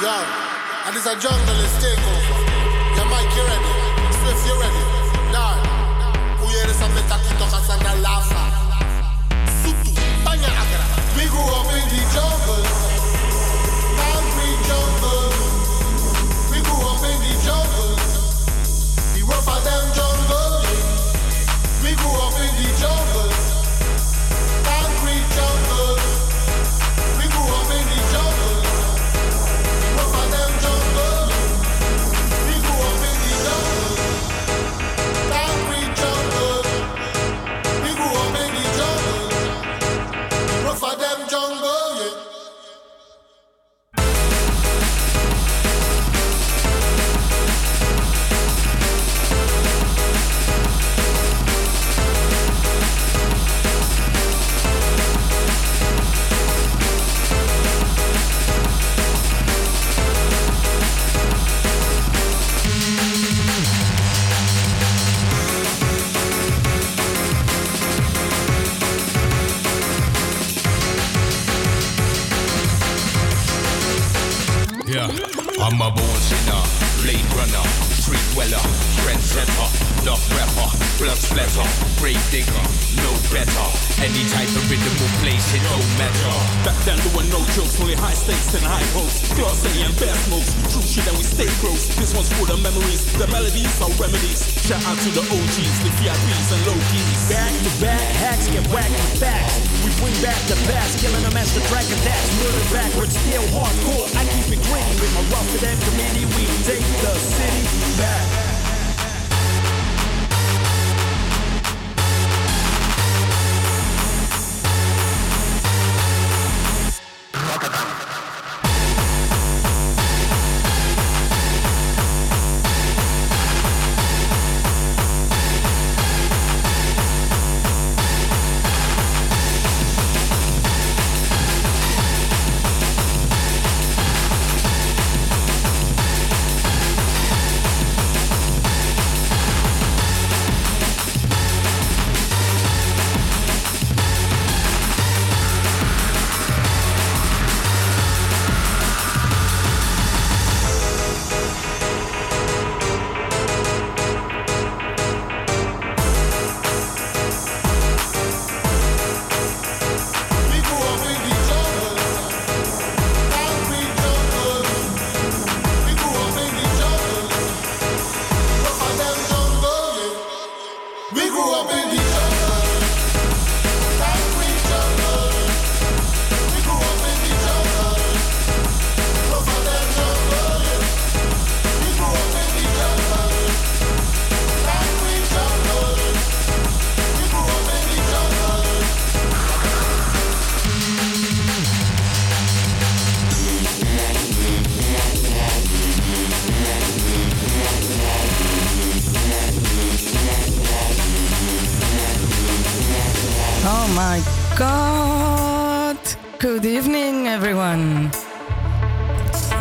Yo, and it's a jungle is takeover. Yeah, Mike, you ready? Swift, you ready? This? I'm the Takito Kasanda Lafa. Sutu, Banya Agra. We grew up in the jungle.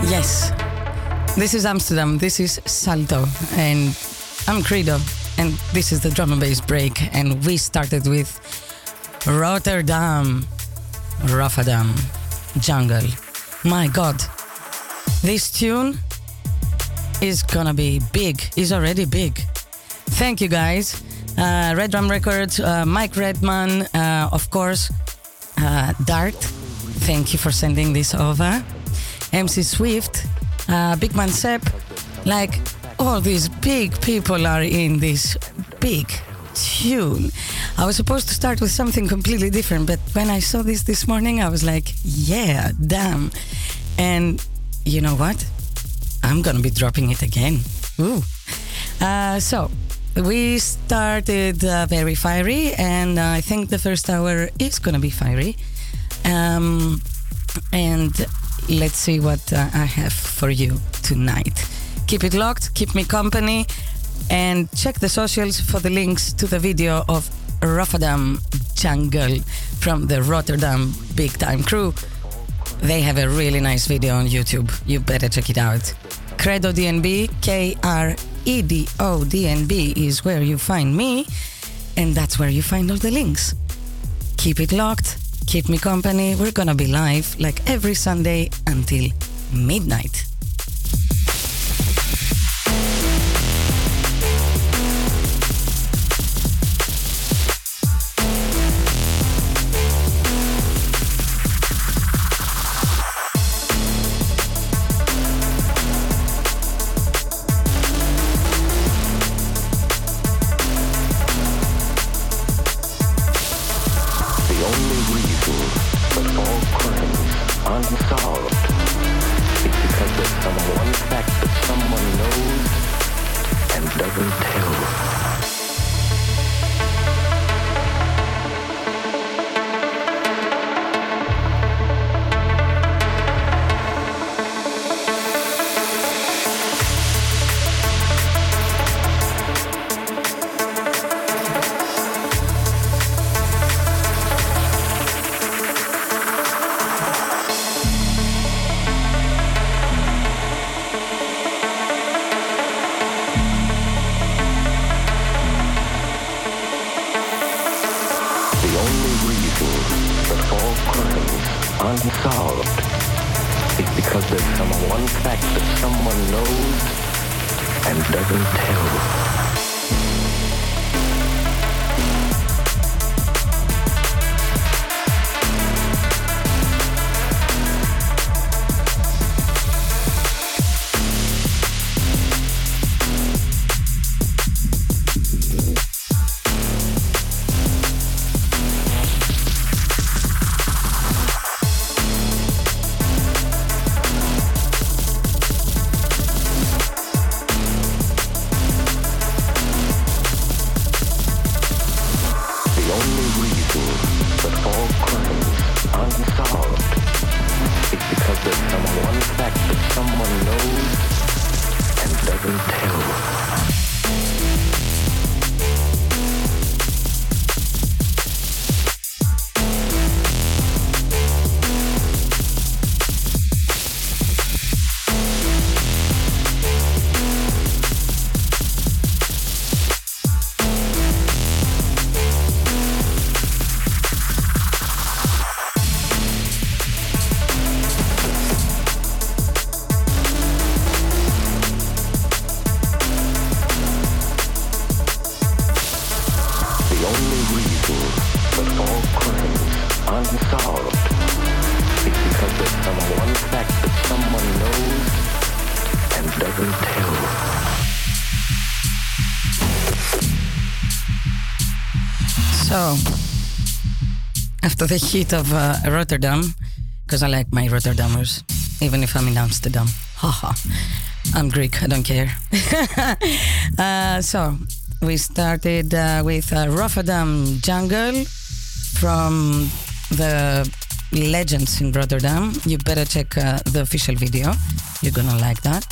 Yes, this is Amsterdam, this is Salto, and I'm Kredo, and this is the drum and bass break. And we started with Rotterdam, Rotterdam, Jungle. My god, this tune is gonna be big, is already big. Thank you guys. Uh, Red Drum Records, uh, Mike Redman, uh, of course, uh, Dart. Thank you for sending this over. MC Swift, uh, Big Man Sepp. Like all these big people are in this big tune. I was supposed to start with something completely different, but when I saw this this morning, I was like, yeah, damn. And you know what? I'm gonna be dropping it again. Ooh. Uh, so we started uh, very fiery, and I think the first hour is gonna be fiery. Um, and let's see what uh, I have for you tonight. Keep it locked, keep me company, and check the socials for the links to the video of Rotterdam Jungle from the Rotterdam Big Time Crew. They have a really nice video on YouTube. You better check it out. Kredo DNB, K R E D O D N B is where you find me, and that's where you find all the links. Keep it locked, keep me company. We're gonna be live like every Sunday until midnight. After the heat of uh, Rotterdam, because I like my Rotterdammers, even if I'm in Amsterdam. Haha. I'm Greek, I don't care. uh, so, we started uh, with uh, Rotterdam Jungle from the legends in Rotterdam. You better check uh, the official video. You're gonna like that.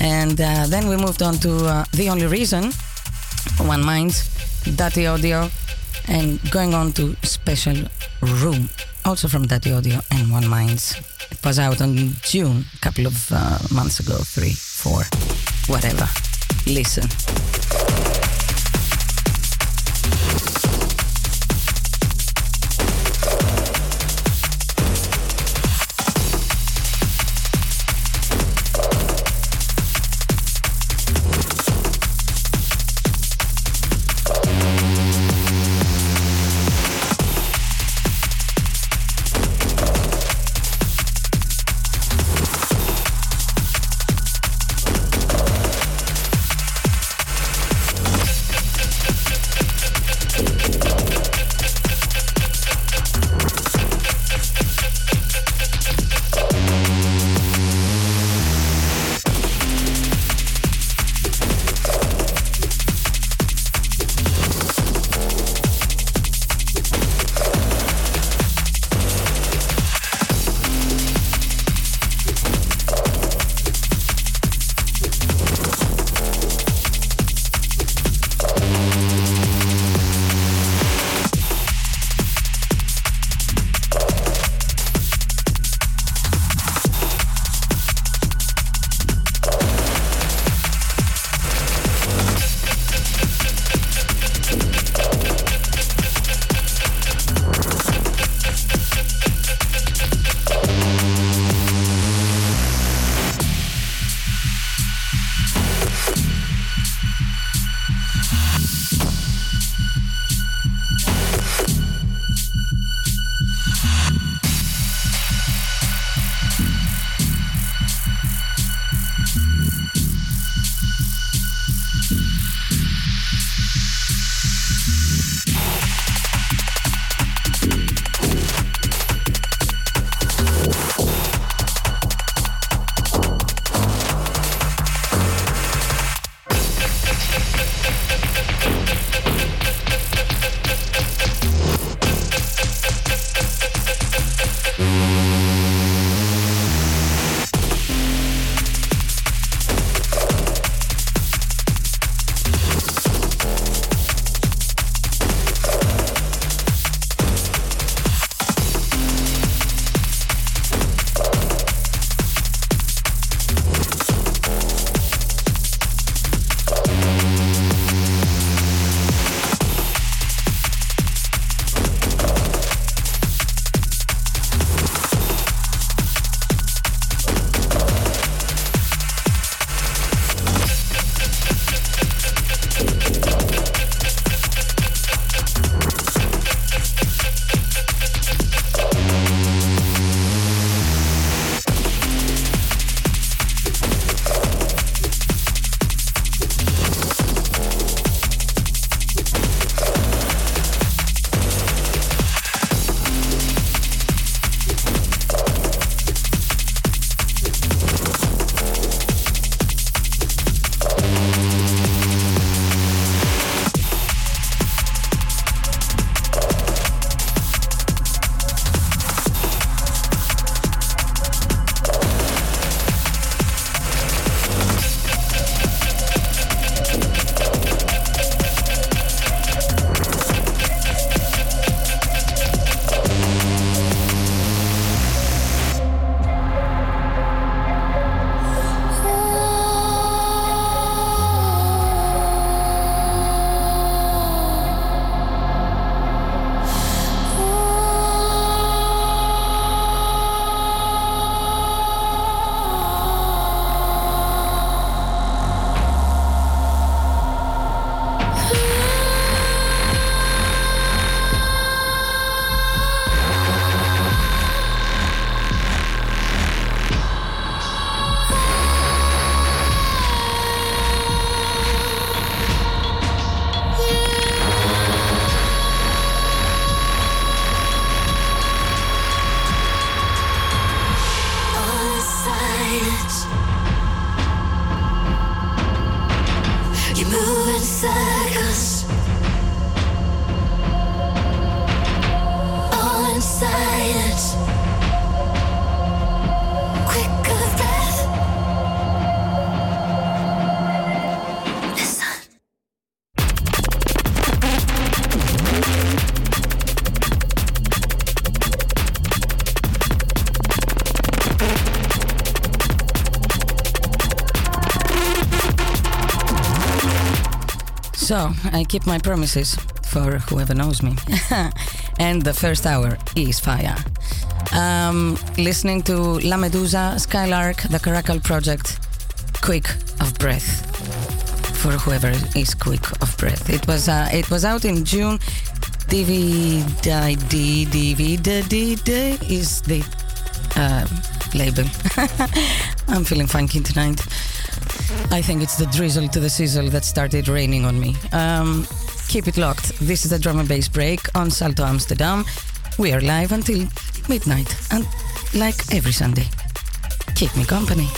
And uh, then we moved on to uh, The Only Reason, One Minds, Dirty Audio, and going on to Special Room, also from Dirty Audio and One Minds. It was out on June, a couple of uh, months ago, three, four, whatever. Listen. So I keep my promises for whoever knows me. and the first hour is fire. Um, listening to La Medusa, Skylark, the Caracal Project, Quick of Breath. For whoever is quick of breath. It was uh, it was out in June. DVD DVD is the uh, label. I'm feeling funky tonight. I think it's the drizzle to the sizzle that started raining on me. Um, keep it locked. This is a drum and bass break on Salto Amsterdam. We are live until midnight, and like every Sunday, keep me company.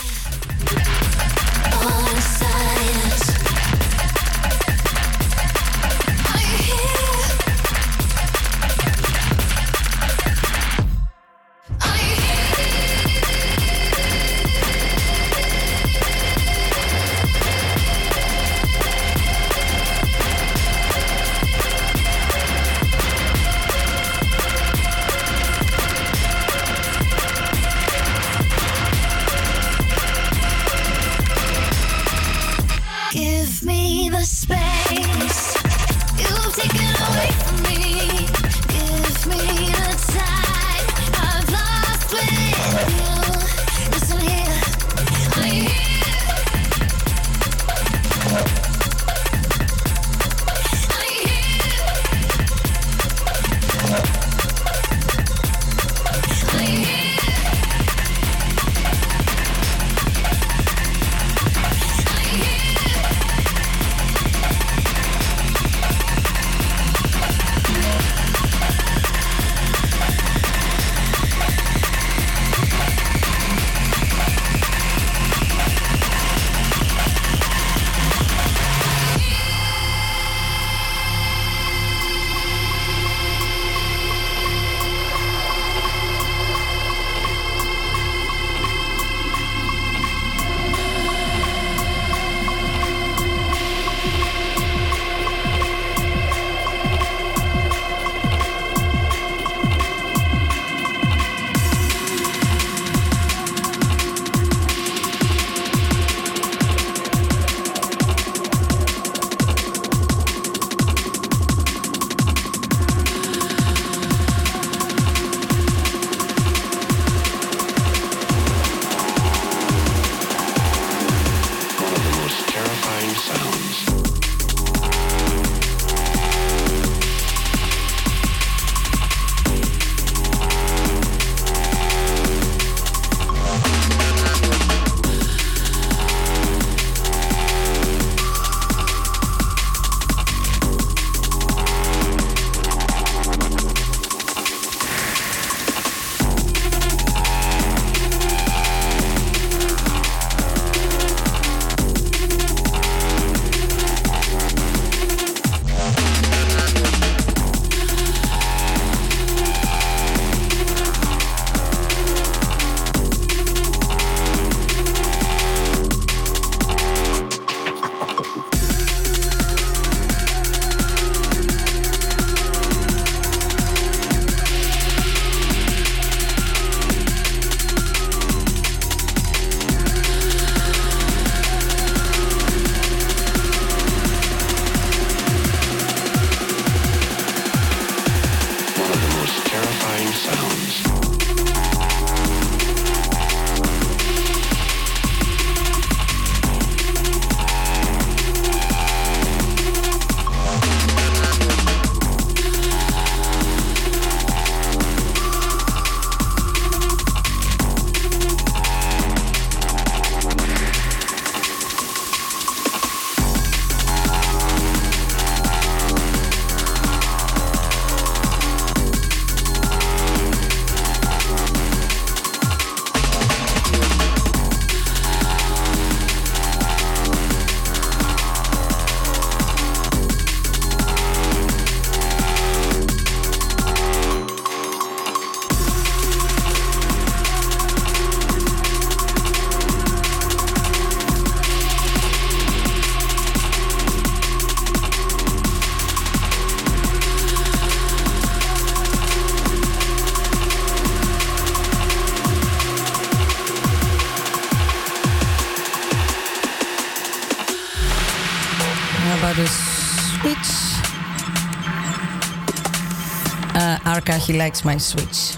He likes my switch.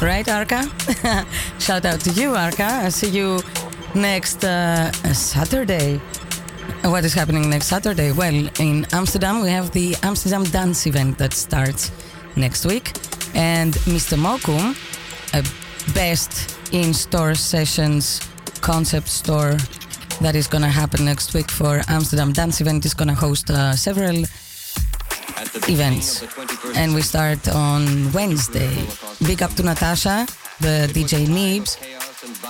Right, Arca? Shout out to you, Arca. I'll see you next uh, Saturday. What is happening next Saturday? Well, in Amsterdam, we have the Amsterdam Dance event that starts next week. And Mr. Mokum, a best in store sessions concept store that is going to happen next week for Amsterdam Dance Event is going to host uh, several events. And we start on Wednesday. Big up to Natasha, the DJ Neebs,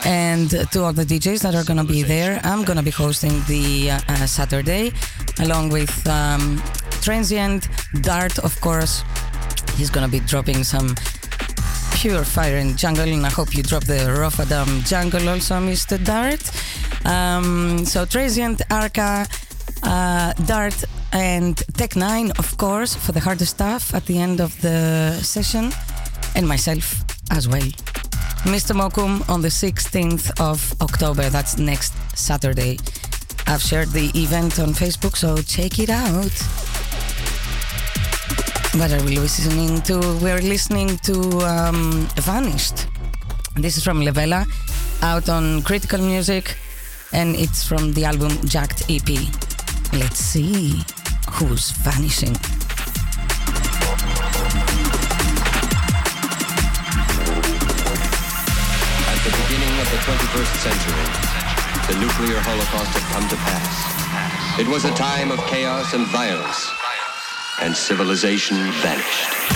and to all the DJs that are going to be there. I'm going to be hosting the uh, uh, Saturday along with um, Transient, Dart, of course. He's going to be dropping some pure fire in jungle, and I hope you drop the Rothadam jungle also, Mr. Dart. Um, so Transient, Arca, uh, Dart, and Tech 9, of course, for the harder stuff at the end of the session, and myself as well. Mr. Mokum on the 16th of October, that's next Saturday. I've shared the event on Facebook, so check it out. What are we listening to? We're listening to um, Vanished. This is from Levela, out on Critical Music, and it's from the album Jacked EP. Let's see who's vanishing. At the beginning of the 21st century, the nuclear holocaust had come to pass. It was a time of chaos and violence, and civilization vanished.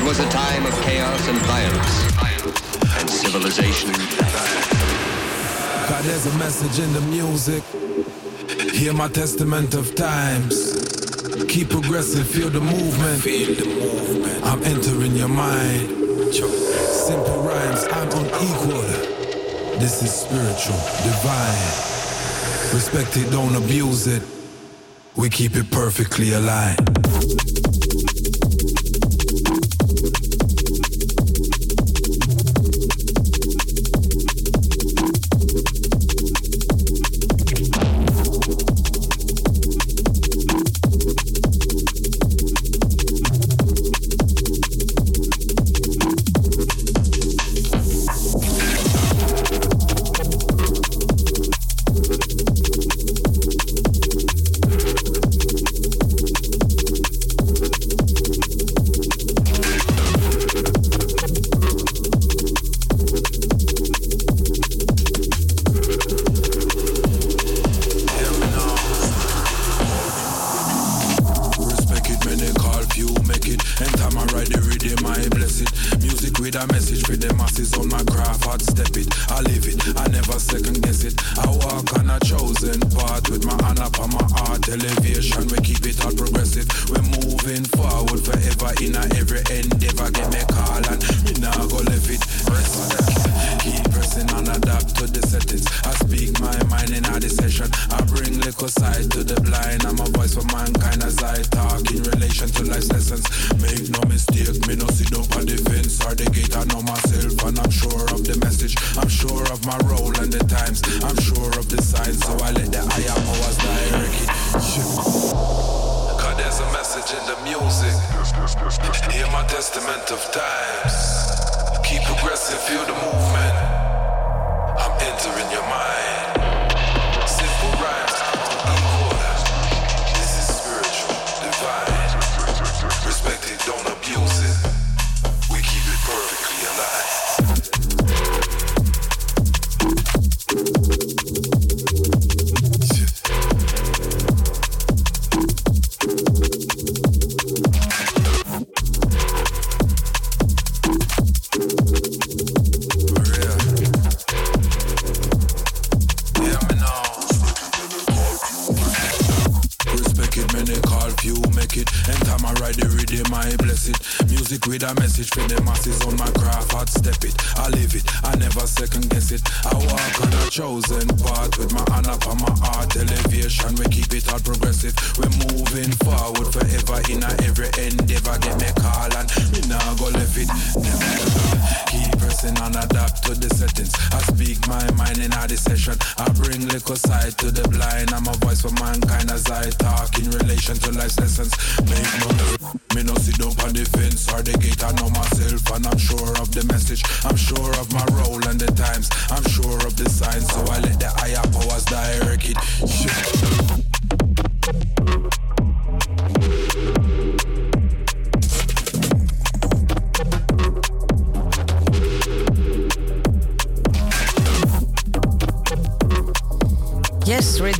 It was a time of chaos and violence, and civilization. God, there's a message in the music. Hear my testament of times. Keep progressing, feel the movement. Feel the movement. I'm entering your mind. Simple rhymes, I'm unequal. This is spiritual, divine. Respect it, don't abuse it. We keep it perfectly aligned.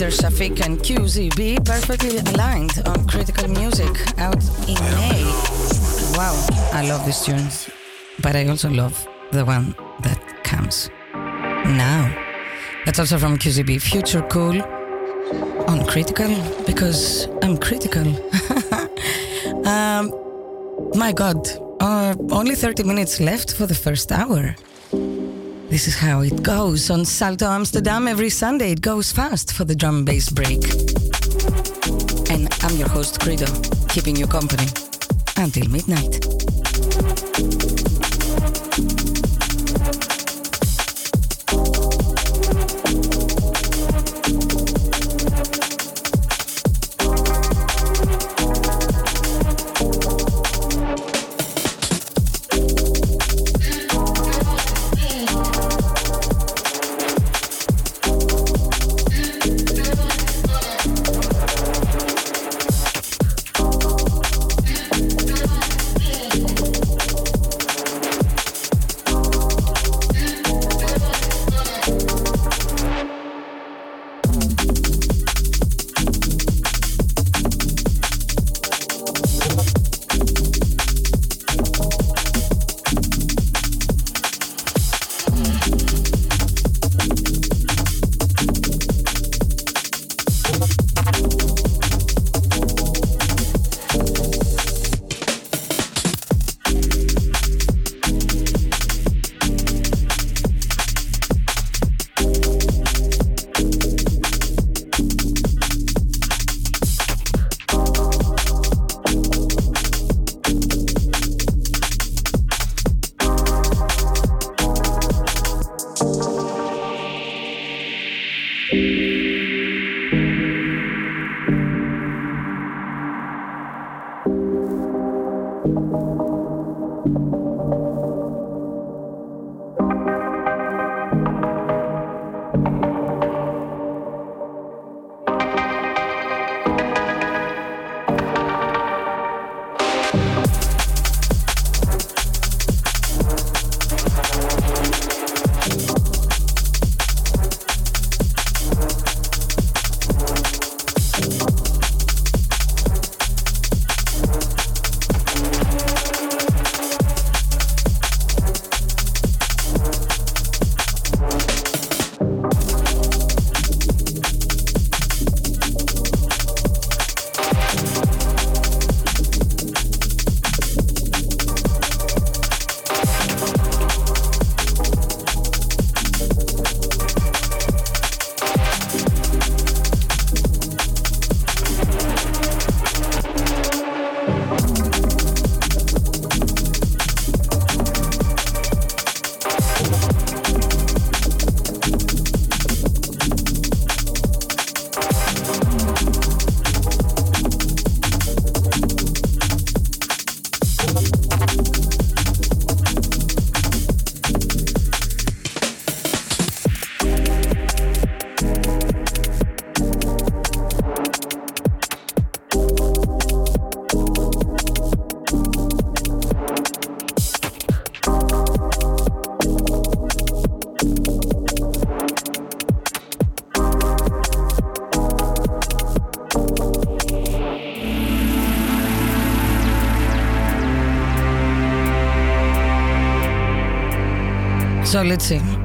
Rider Shafique and QZB perfectly aligned on critical music out in May. Wow, I love this tune, but I also love the one that comes now. That's also from QZB Future Cool on critical because I'm critical. um, my God, uh, only 30 minutes left for the first hour. This is how it goes on Salto Amsterdam every Sunday. It goes fast for the drum and bass break. And I'm your host, Kredo, keeping you company until midnight.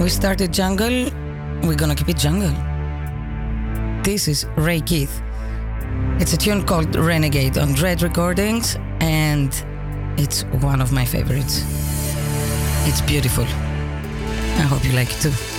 We started jungle. We're gonna keep it jungle. This is Ray Keith. It's a tune called Renegade on Dread Recordings, and It's one of my favorites. It's beautiful. I hope you like it too.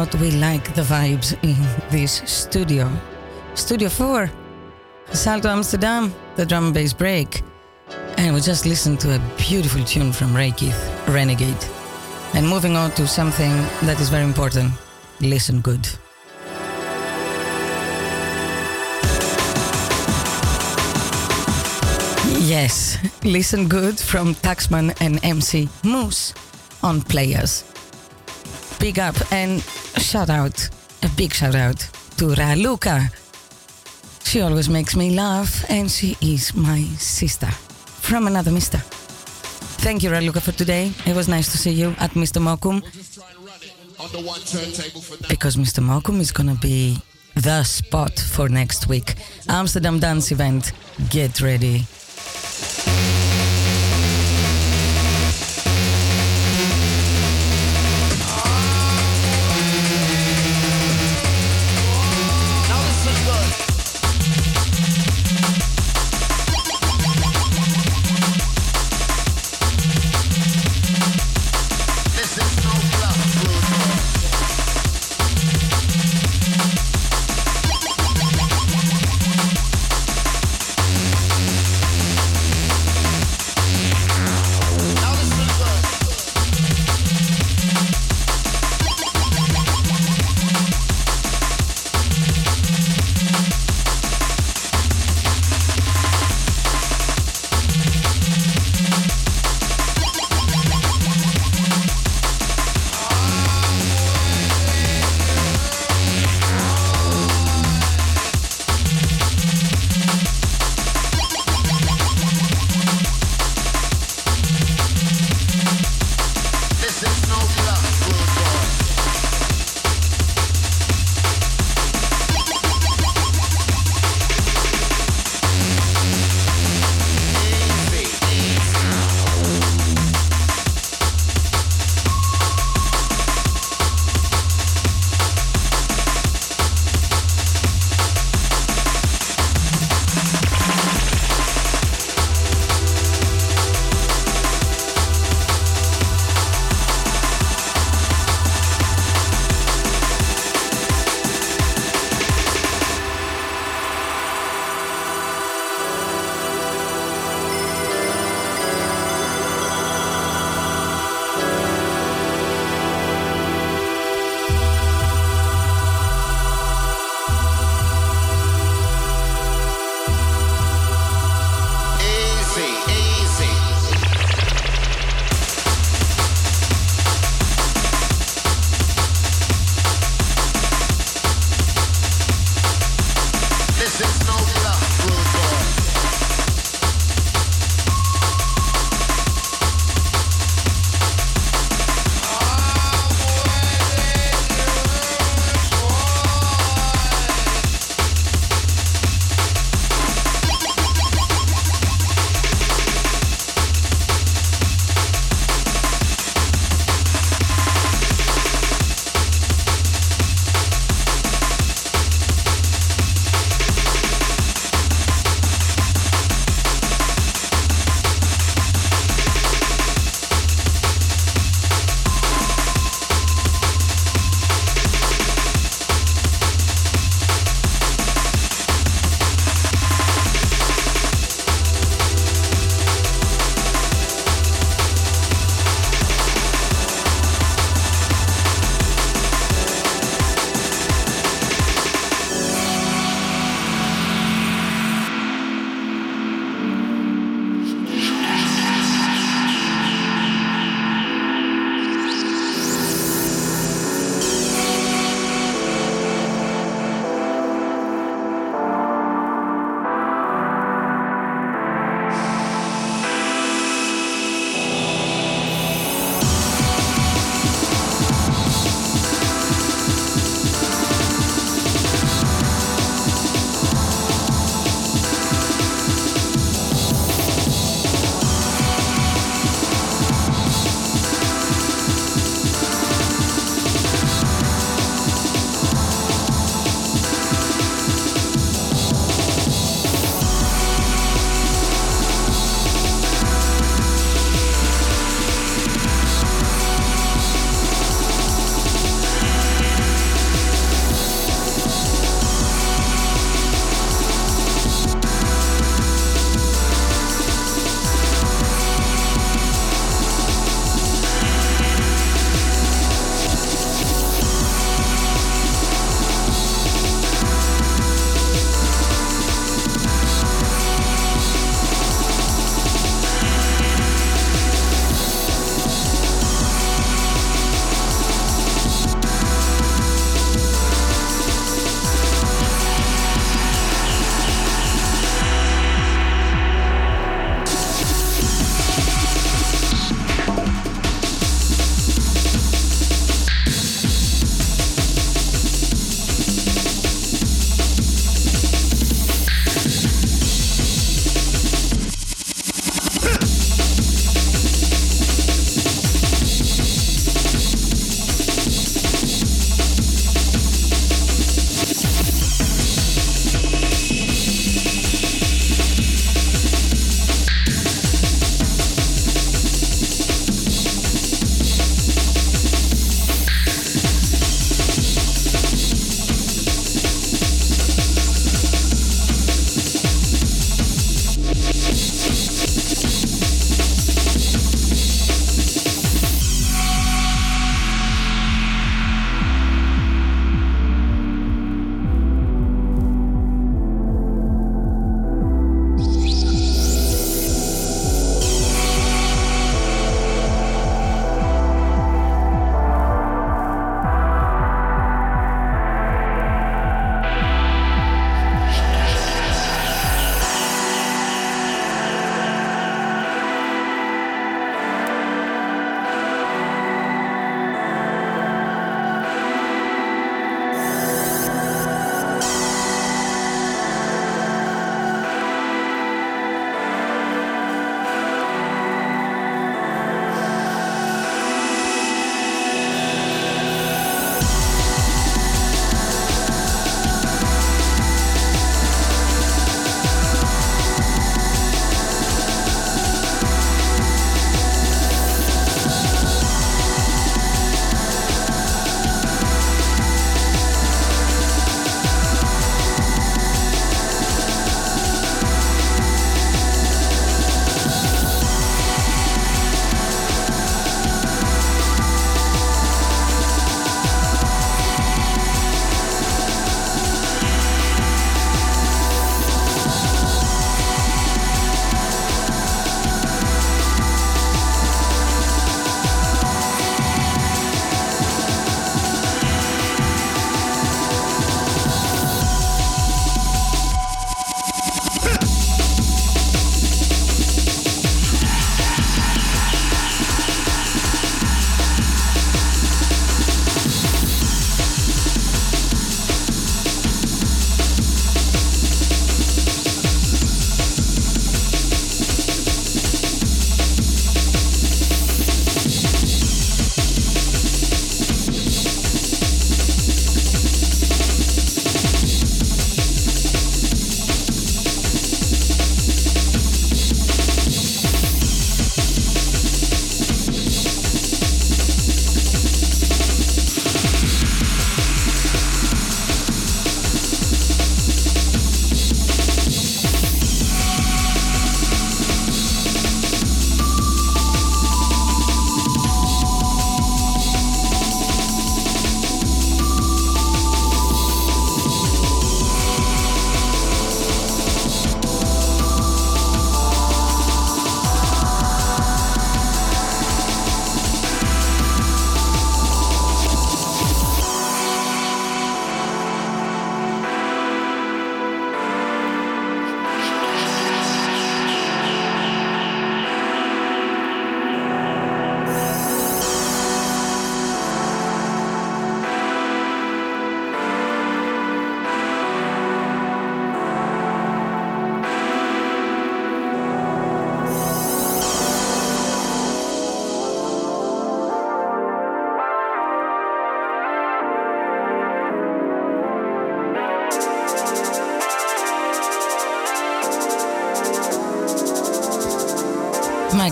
About we like the vibes in this studio? Studio 4, Salto Amsterdam, the drum and bass break. And we just listened to a beautiful tune from Ray Keith, Renegade. And moving on to something that is very important listen good. Yes, listen good from Taxman and MC Moose on Players. Big up and shout out, a big shout out to Raluca. She always makes me laugh and she is my sister from another mister. Thank you, Raluca, for today. It was nice to see you at Mr. Mokum. Because Mr. Mokum is gonna be the spot for next week. Amsterdam Dance event. Get ready.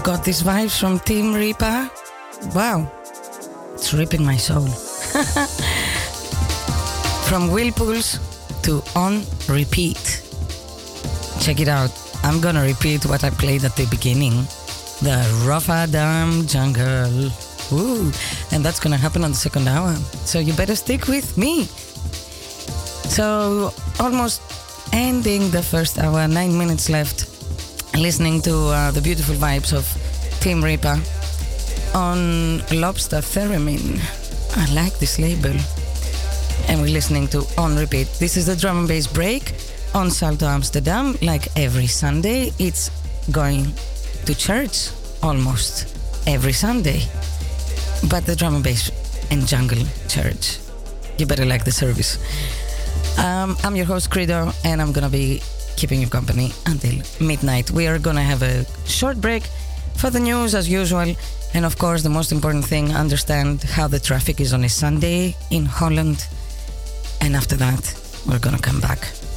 God, these vibes from Tim Reaper. Wow. It's ripping my soul. from Whirlpools to On Repeat. Check it out. I'm gonna repeat what I played at the beginning. The Rotterdam Jungle. Ooh, and that's gonna happen on the second hour. So you better stick with me. So almost ending the first hour, nine minutes left, listening to uh, the beautiful vibes of Tim Reaper on Lobster Theremin. I like this label. And we're listening to On Repeat. This is the drum and bass break on Salto Amsterdam. Like every Sunday, it's going to church almost every Sunday. But the drum and bass and jungle church. You better like the service. Um, I'm your host, Kredo, and I'm gonna be keeping you company until midnight. We are gonna have a short break for the news as usual. And of course, the most important thing, understand how the traffic is on a Sunday in Holland. And after that, we're gonna come back.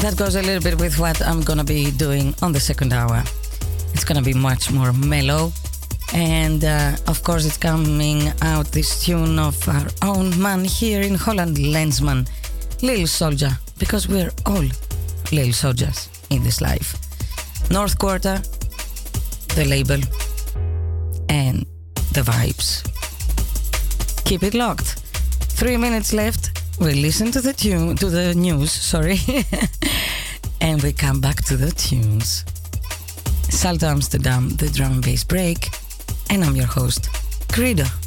That goes a little bit with what I'm gonna be doing on the second hour. It's gonna be much more mellow. And uh, of course, it's coming out this tune of our own man here in Holland, Lenzman, Little Soldier, because we're all little soldiers in this life. North Quarter, the label, and the vibes. Keep it locked. Three minutes left. We listen to the tune, to the news, sorry, we come back to the tunes. Salto Amsterdam, the drum and bass break, and I'm your host, Kredo.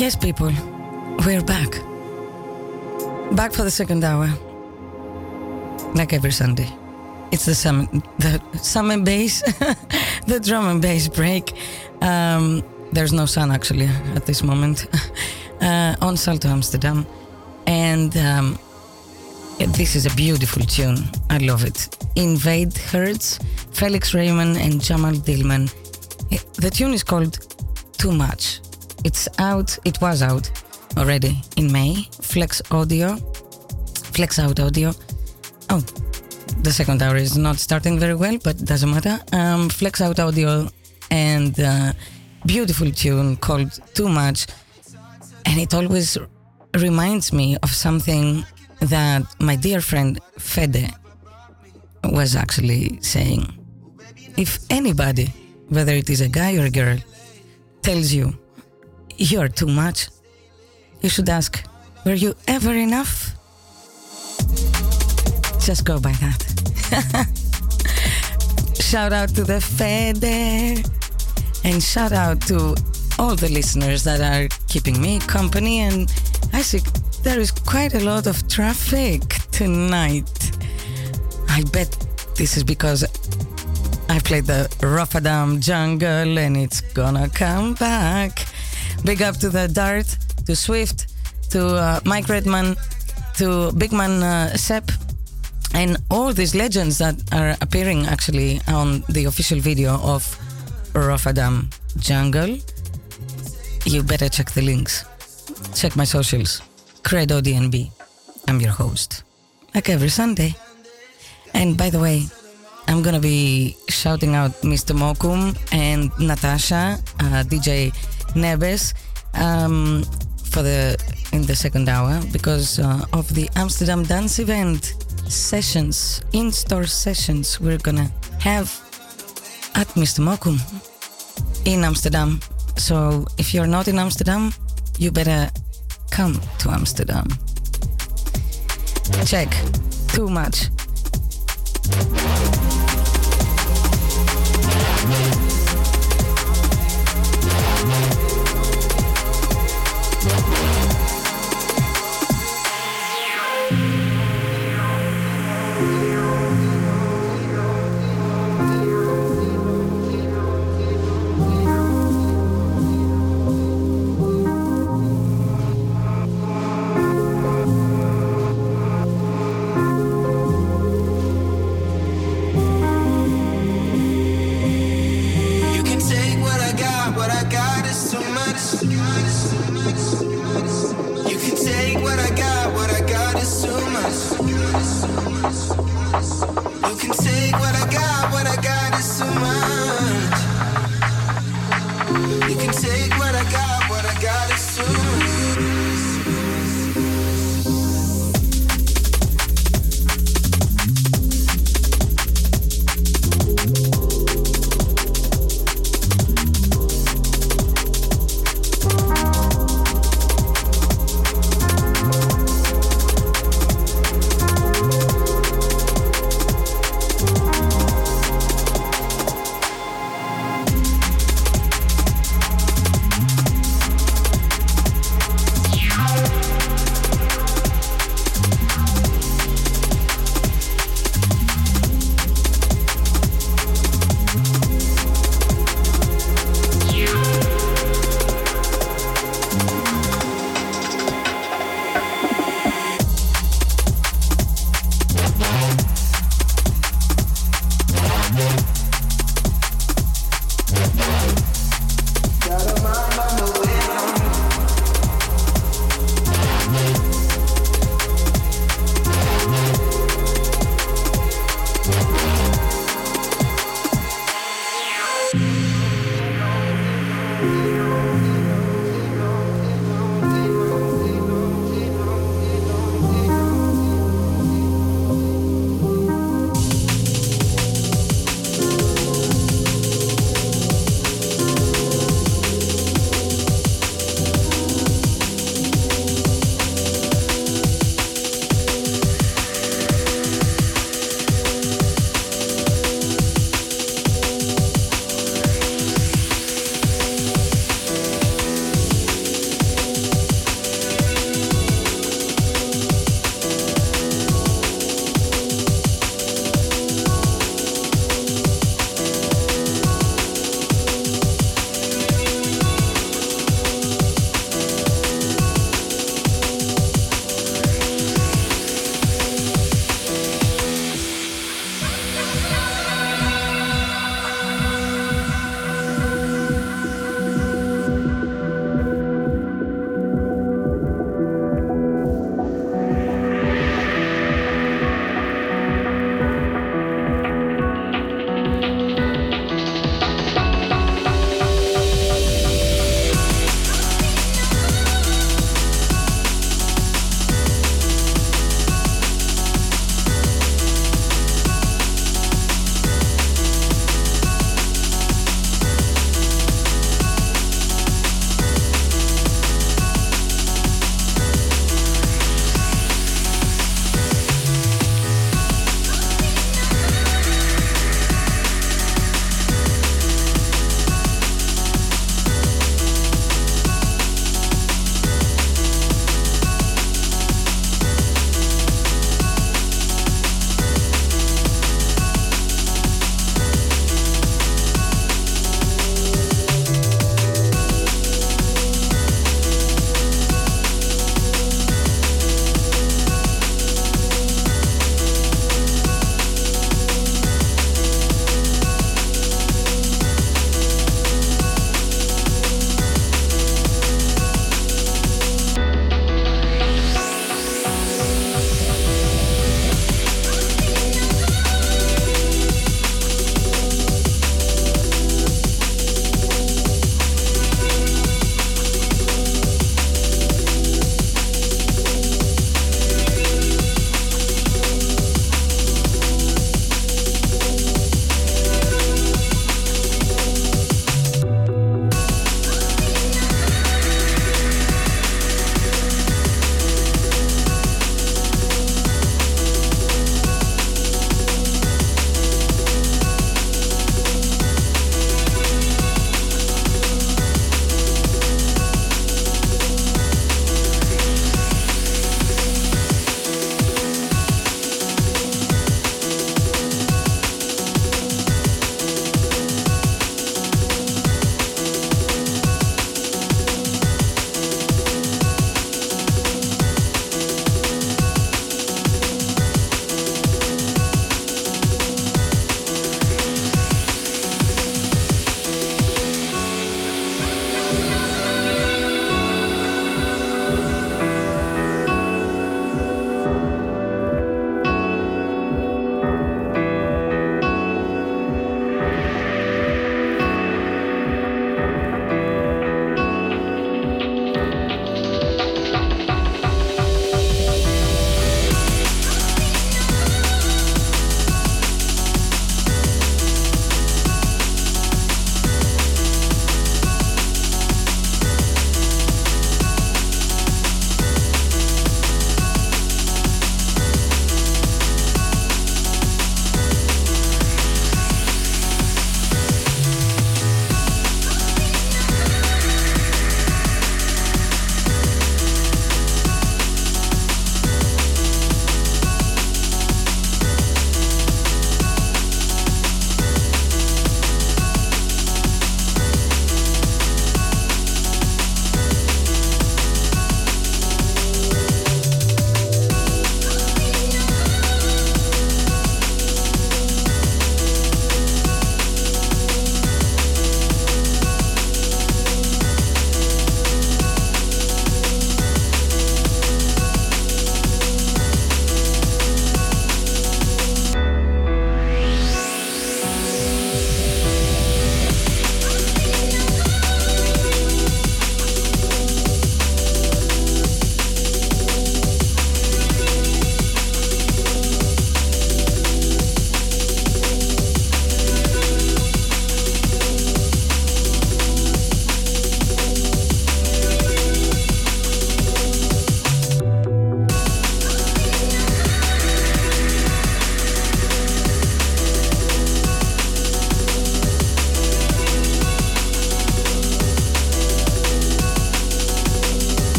Yes, people, we're back. Back for the second hour. Like every Sunday. It's the summer, the summer bass, the drum and bass break. Um, there's no sun actually at this moment uh, on Salto Amsterdam. And um, this is a beautiful tune. I love it. Invade Hertz, Felix Raymond, and Jamal Dillman. The tune is called Too Much. It's out, it was out already in May. Flex Audio, Flex Out Audio. Oh, the second hour is not starting very well, but doesn't matter. Um, Flex Out Audio and uh, beautiful tune called Too Much. And it always reminds me of something that my dear friend Fede was actually saying. If anybody, whether it is a guy or a girl, tells you you're too much, you should ask, were you ever enough? Just go by that. shout out to the Fede and shout out to all the listeners that are keeping me company. And I see there is quite a lot of traffic tonight. I bet this is because I played the Rotterdam Jungle and it's gonna come back. Big up to the Dart, to Swift, to uh, Mike Redman, to Big Man uh, Sepp, and all these legends that are appearing actually on the official video of Rotterdam Jungle. You better check the links. Check my socials. Kredo DNB. I'm your host. Like every Sunday. And by the way, I'm gonna be shouting out Mr. Mokum and Natasha, uh, DJ Nebes, um, for the in the second hour because uh, of the Amsterdam dance event sessions, in-store sessions we're gonna have at Mr. Mokum in Amsterdam. So if you're not in Amsterdam, you better come to Amsterdam. Check. Too much.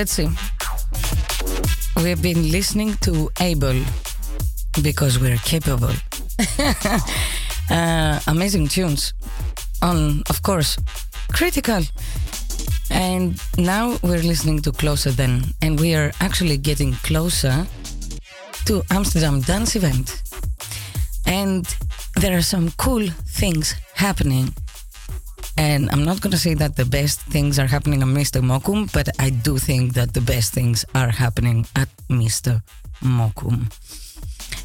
Let's see. We've been listening to Able because we're capable. uh, amazing tunes on, of course, critical. And now we're listening to Closer Than, and we are actually getting closer to Amsterdam Dance Event. And there are some cool things happening. And I'm not going to say that the best things are happening at Mr. Mokum, but I do think that the best things are happening at Mr. Mokum.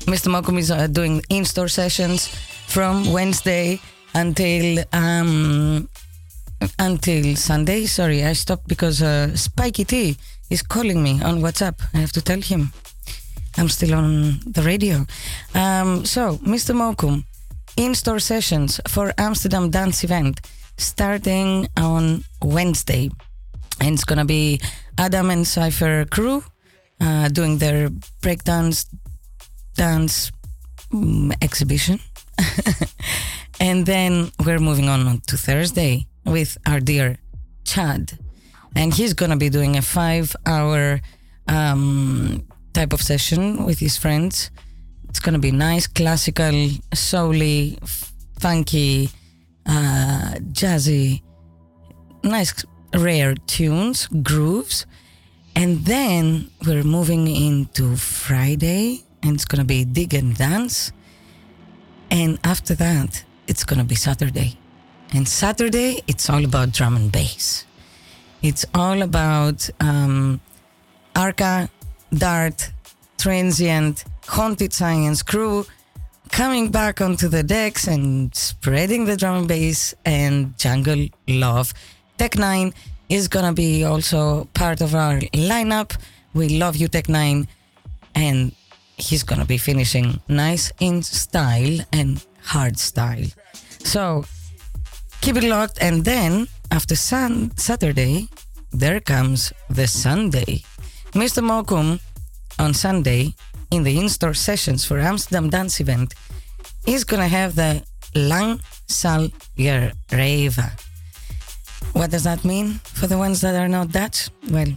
Mr. Mokum is uh, doing in store sessions from Wednesday until um, until Sunday. Sorry, I stopped because uh, Spiky T is calling me on WhatsApp. I have to tell him. I'm still on the radio. Um, so, Mr. Mokum, in store sessions for Amsterdam Dance Event starting on Wednesday. And it's gonna be Adam and Cypher crew uh, doing their breakdance dance um, exhibition. and then we're moving on to Thursday with our dear Chad. And he's gonna be doing a five hour um, type of session with his friends. It's gonna be nice, classical, soully, funky, uh, jazzy, nice, rare tunes, grooves. And then we're moving into Friday, and it's gonna be dig and dance. And after that, it's gonna be Saturday. And Saturday, it's all about drum and bass. It's all about um, Arca, Dart, Transient, Haunted Science crew coming back onto the decks and spreading the drum and bass and jungle love. Tech 9 is gonna be also part of our lineup. We love you, Tech 9. And he's gonna be finishing nice in style and hard style. So keep it locked. And then after sun- Saturday, there comes the Sunday. Mr. Mokum on Sunday in the in-store sessions for Amsterdam Dance Event is gonna have the Lang Zal Je Rave. What does that mean for the ones that are not Dutch? Well,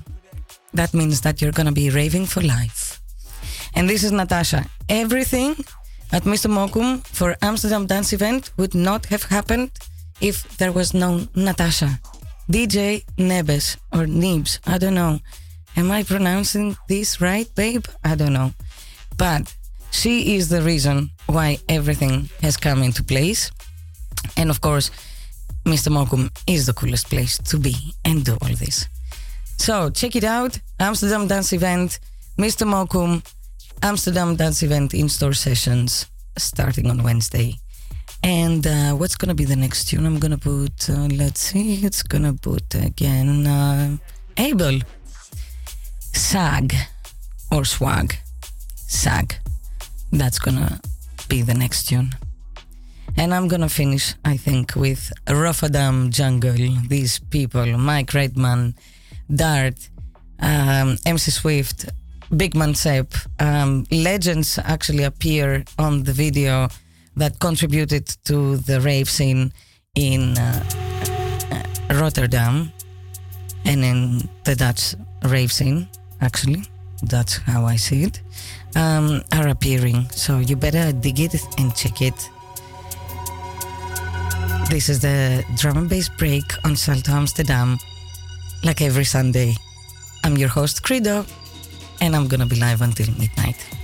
that means that you're gonna be raving for life. And this is Natasha. Everything at Mr. Mokum for Amsterdam Dance Event would not have happened if there was no Natasha. DJ Nebes or Nibs, I don't know. Am I pronouncing this right, babe? I don't know. But she is the reason why everything has come into place. And of course, Mr. Mokum is the coolest place to be and do all this. So check it out Amsterdam Dance Event, Mr. Mokum, Amsterdam Dance Event in store sessions starting on Wednesday. And uh, what's gonna be the next tune? I'm gonna put, uh, let's see, it's gonna put again uh, Abel. Sag or Swag. Sag. That's gonna be the next tune. And I'm gonna finish, I think, with Rotterdam Jungle. These people, Mike Redman, Dart, um, MC Swift, Big Man Sepp, um, legends actually appear on the video that contributed to the rave scene in uh, uh, Rotterdam and in the Dutch rave scene, actually. That's how I see it. Um, are appearing. So you better dig it and check it. This is the drum and bass break on Salto Amsterdam, like every Sunday. I'm your host, Kredo, and I'm gonna be live until midnight.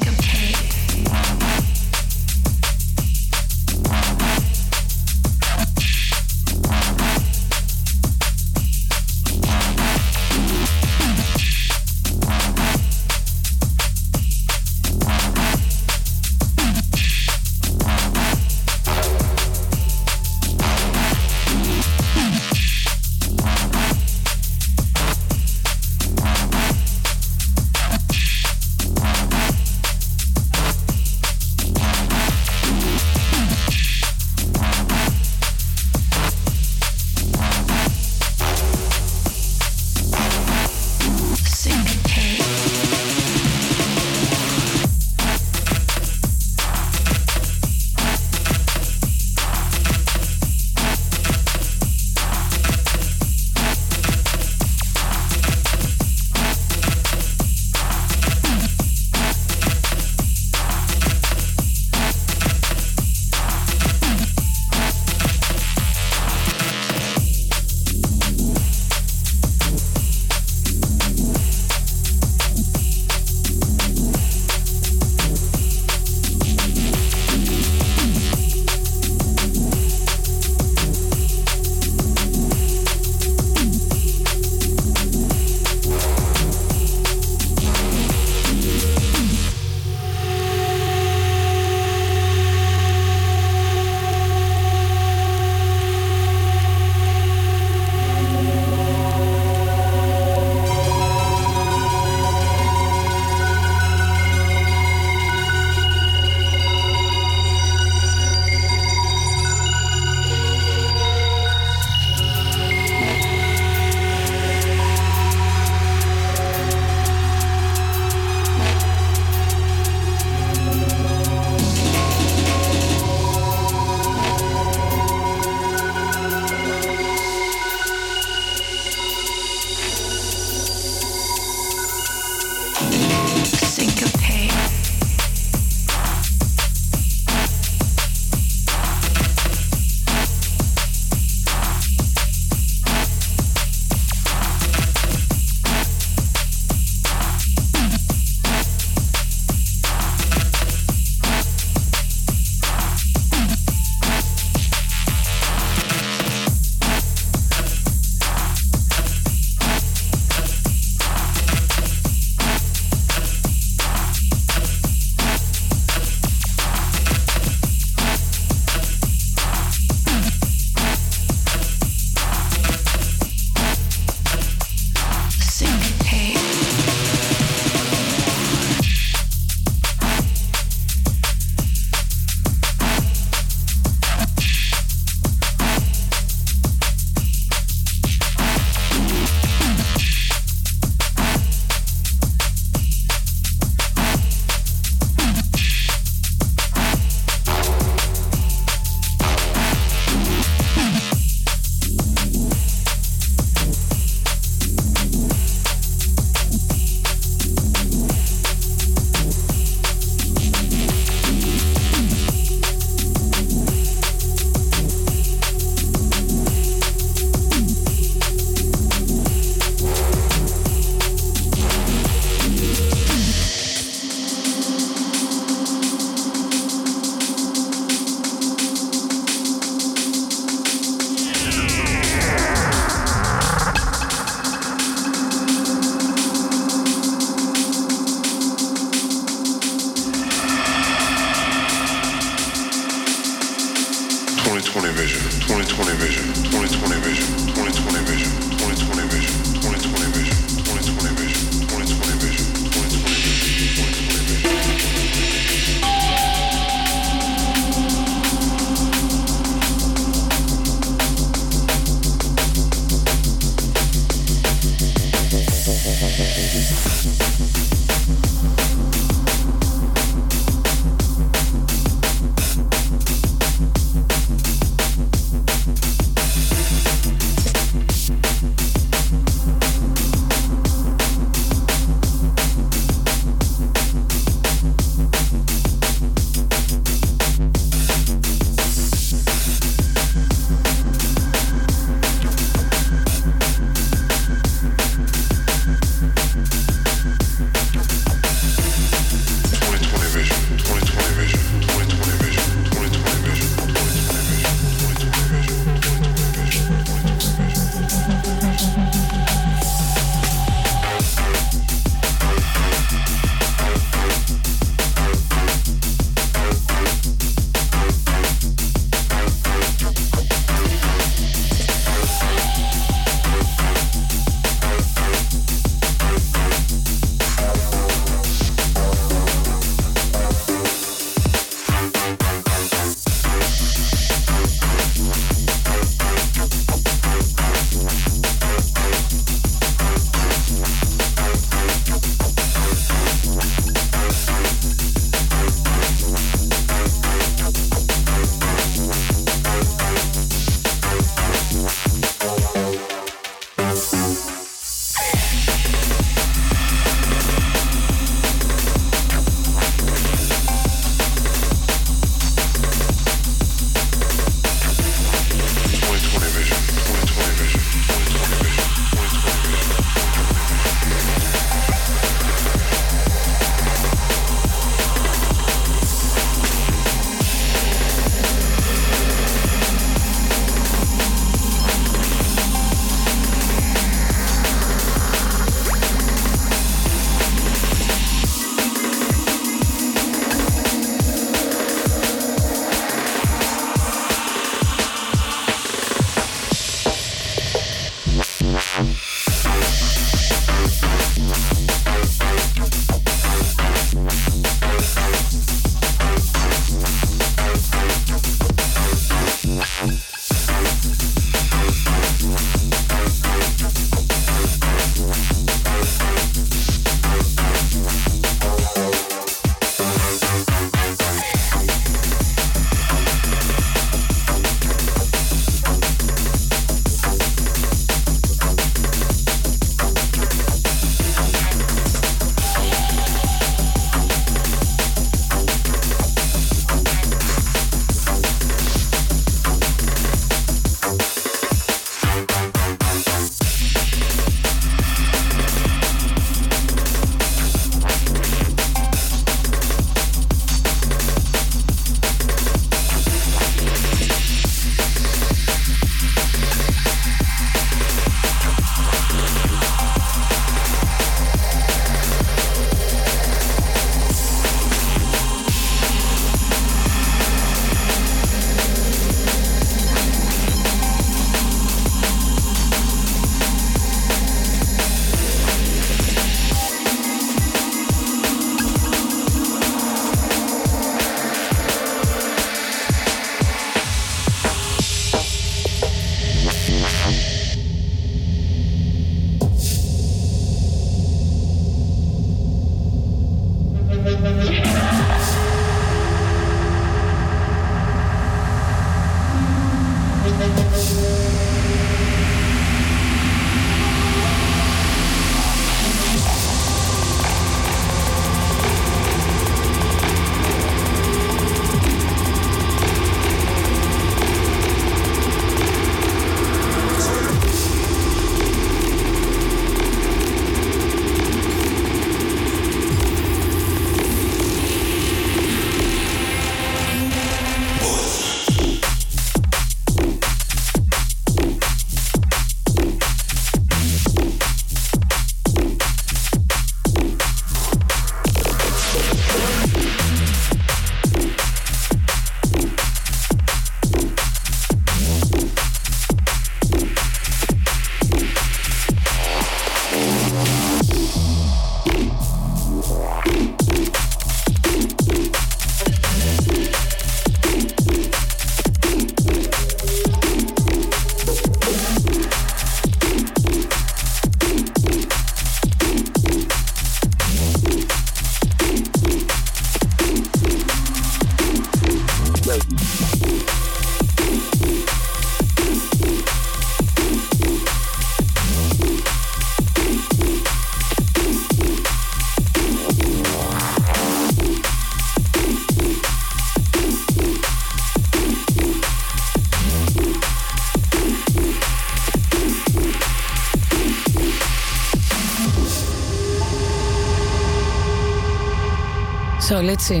See.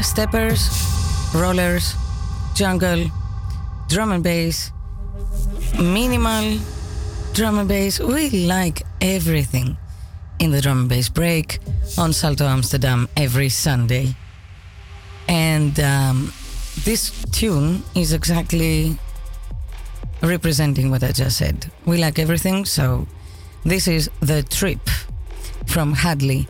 Steppers, rollers, jungle, drum and bass, minimal drum and bass. We like everything in the drum and bass break on Salto Amsterdam every Sunday. And um, this tune is exactly representing what I just said. We like everything, so this is The Trip from Hadley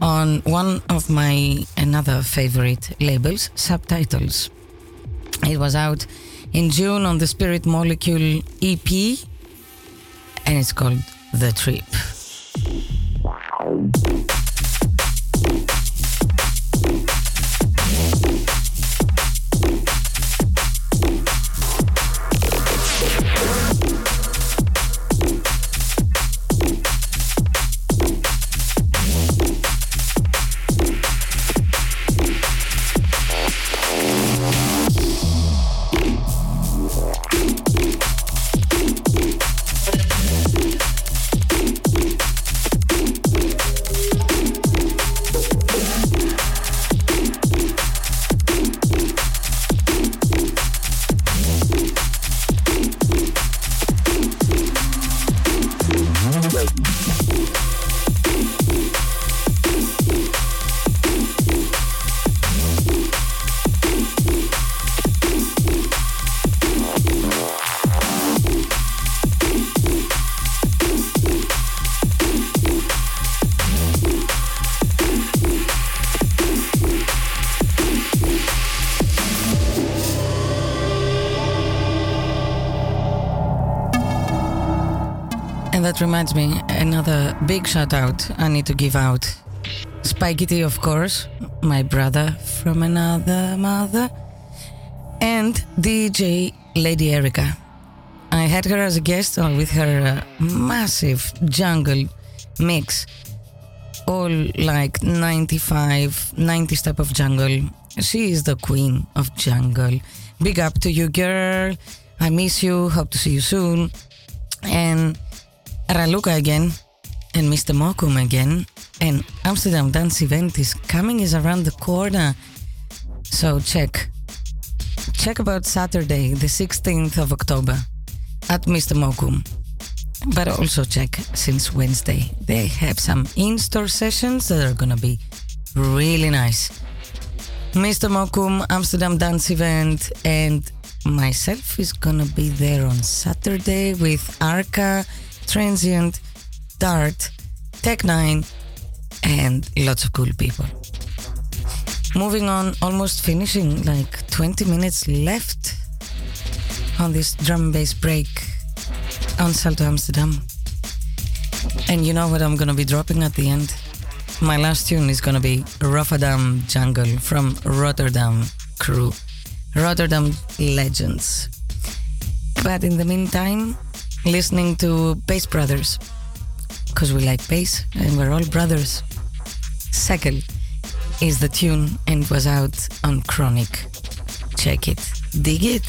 on one of my another favorite labels, Subtitles. It was out in June on the Spirit Molecule EP and it's called The Trip. That reminds me, another big shout out I need to give out. Spikey T, of course, my brother from another mother, and DJ Lady Erica. I had her as a guest with her uh, massive jungle mix, all like 95, 90s type of jungle. She is the queen of jungle. Big up to you, girl. I miss you. Hope to see you soon. And Er Raluca again, and Mr. Mokum again, and Amsterdam Dance Event is coming is around the corner. So check. Check about Saturday, the 16th of October at Mr. Mokum. But also check since Wednesday. They have some in-store sessions that are gonna be really nice. Mr. Mokum Amsterdam Dance Event and myself is gonna be there on Saturday with Arca, Transient, Dart, Tech 9, and lots of cool people. Moving on, almost finishing, like 20 minutes left on this drum and bass break on Salto Amsterdam. And you know what I'm gonna be dropping at the end? My last tune is gonna be Rotterdam Jungle from Rotterdam Crew. Rotterdam Legends. But in the meantime, listening to Bass Brothers. Because we like bass and we're all brothers. Second is the tune and was out on Chronic. Check it. Dig it.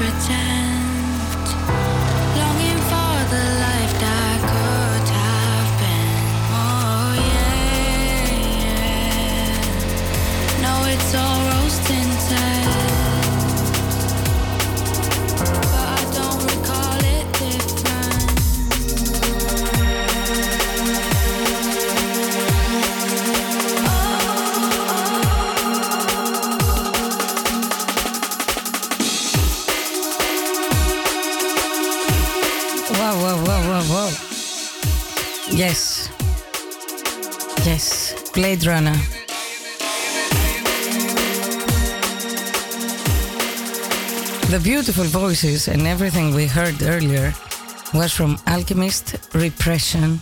pretend beautiful voices and everything we heard earlier was from Alchemist, Repression,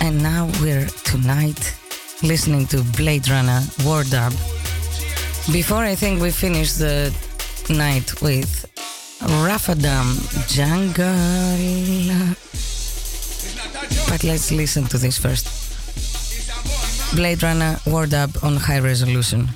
and now we're tonight listening to Blade Runner War Dub. Before I think we finish the night with Rotterdam Jungle. But let's listen to this first. Blade Runner War Dub on high resolution.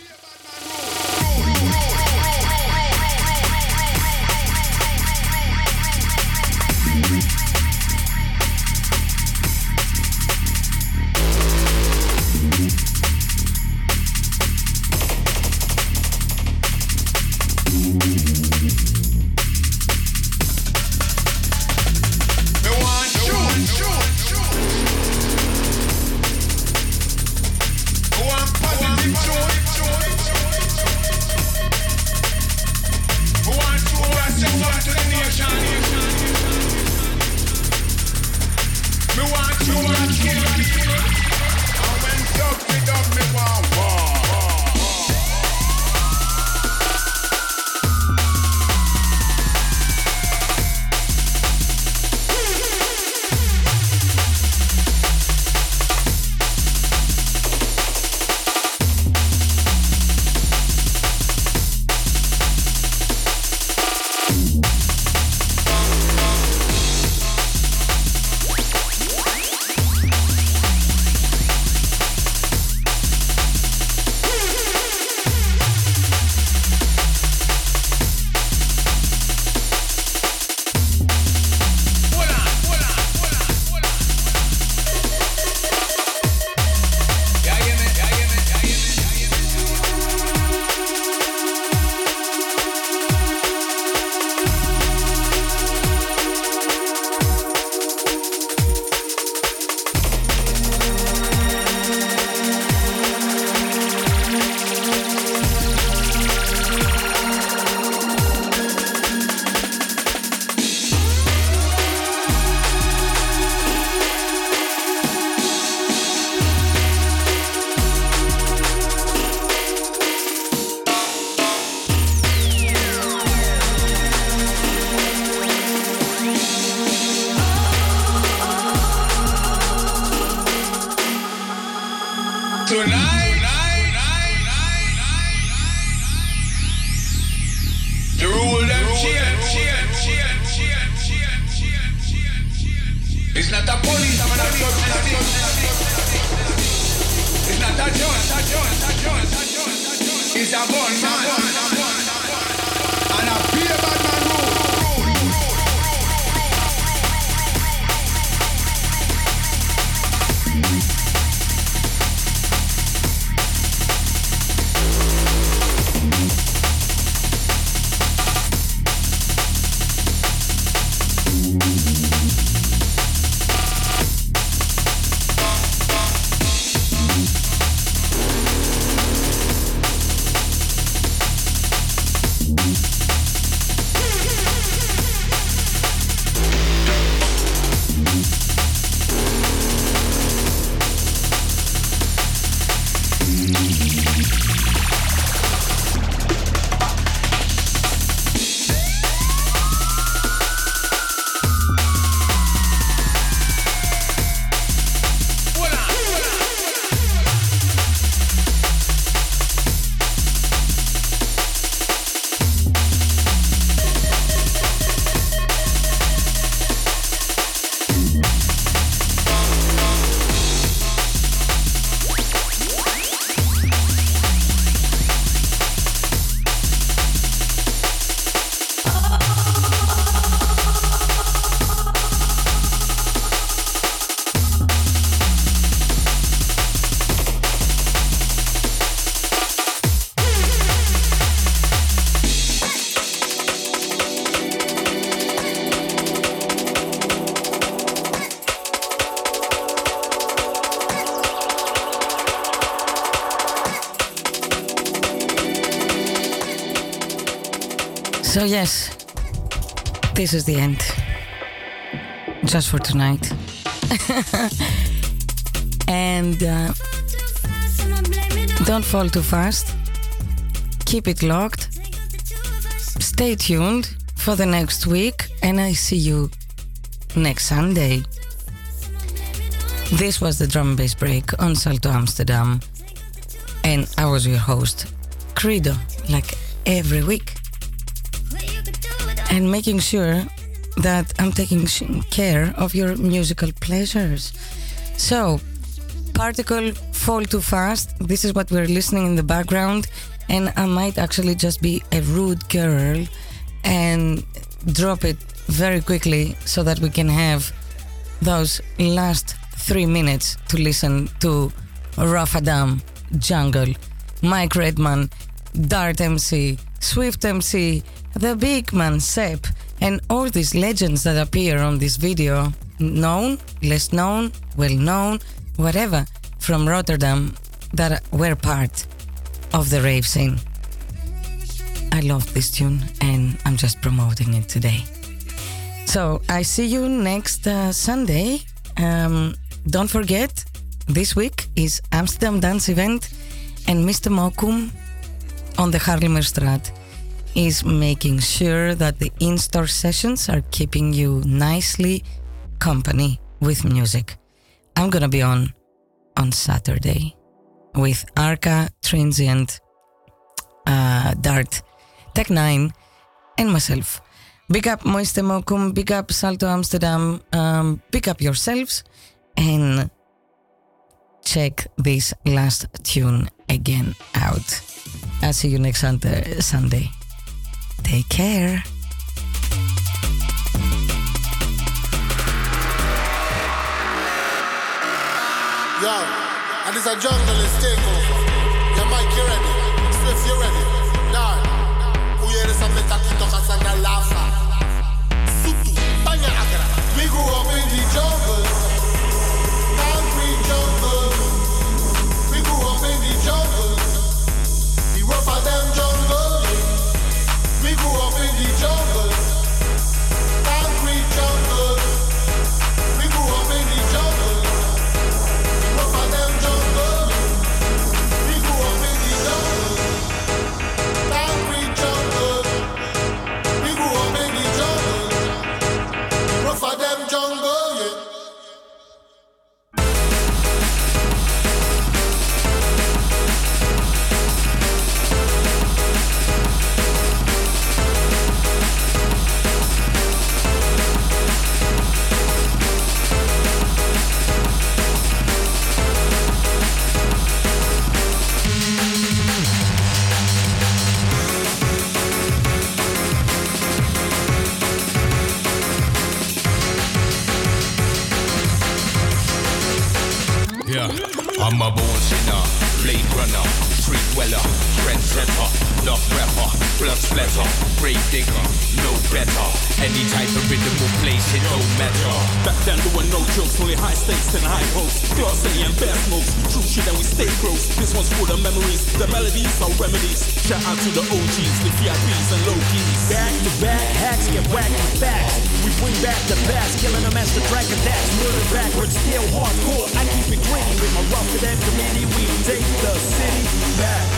Judge. Yes, this is the end. Just for tonight. and uh, don't fall too fast. Keep it locked. Stay tuned for the next week, and I see you next Sunday. This was the drum and bass break on Salto Amsterdam, and I was your host, Kredo, like every week, and making sure that I'm taking care of your musical pleasures. So, Particle Fall Too Fast, this is what we're listening in the background, and I might actually just be a rude girl and drop it very quickly so that we can have those last three minutes to listen to Rotterdam, Jungle, Mike Redman, Dart MC, Swift MC, the big man Sep, and all these legends that appear on this video, known, less known, well known, whatever, from Rotterdam that were part of the rave scene. I love this tune and I'm just promoting it today. So I see you next uh, Sunday. Um, don't forget, this week is Amsterdam Dance Event, and Mr. Mokum on the Haarlemmerstraat is making sure that the in-store sessions are keeping you nicely company with music. I'm gonna be on on Saturday with Arca Transient, uh, Dart, Tech 9, and myself. Big up Mr. Mokum, big up Salto Amsterdam, um, big up yourselves, and check this last tune again out. I'll see you next Sunday. Take care. Yo, and this a jungle is takeover. Yeah, Mike, you ready? Swift, you ready? Done. Uyere sa metakito kasana lafa. Sutu, panya agra. We grew up in the jungle. Stakes and high hopes. Class A and best smokes, true shit and we stay close. This one's full of memories, the melodies are remedies. Shout out to the OGs, the VIPs and low keys. Back to back, hacks get whacked with facts. We bring back the past, killing them as the track attacks. Murder backwards, still hardcore. I keep it green with my rough and committee. We take the city back.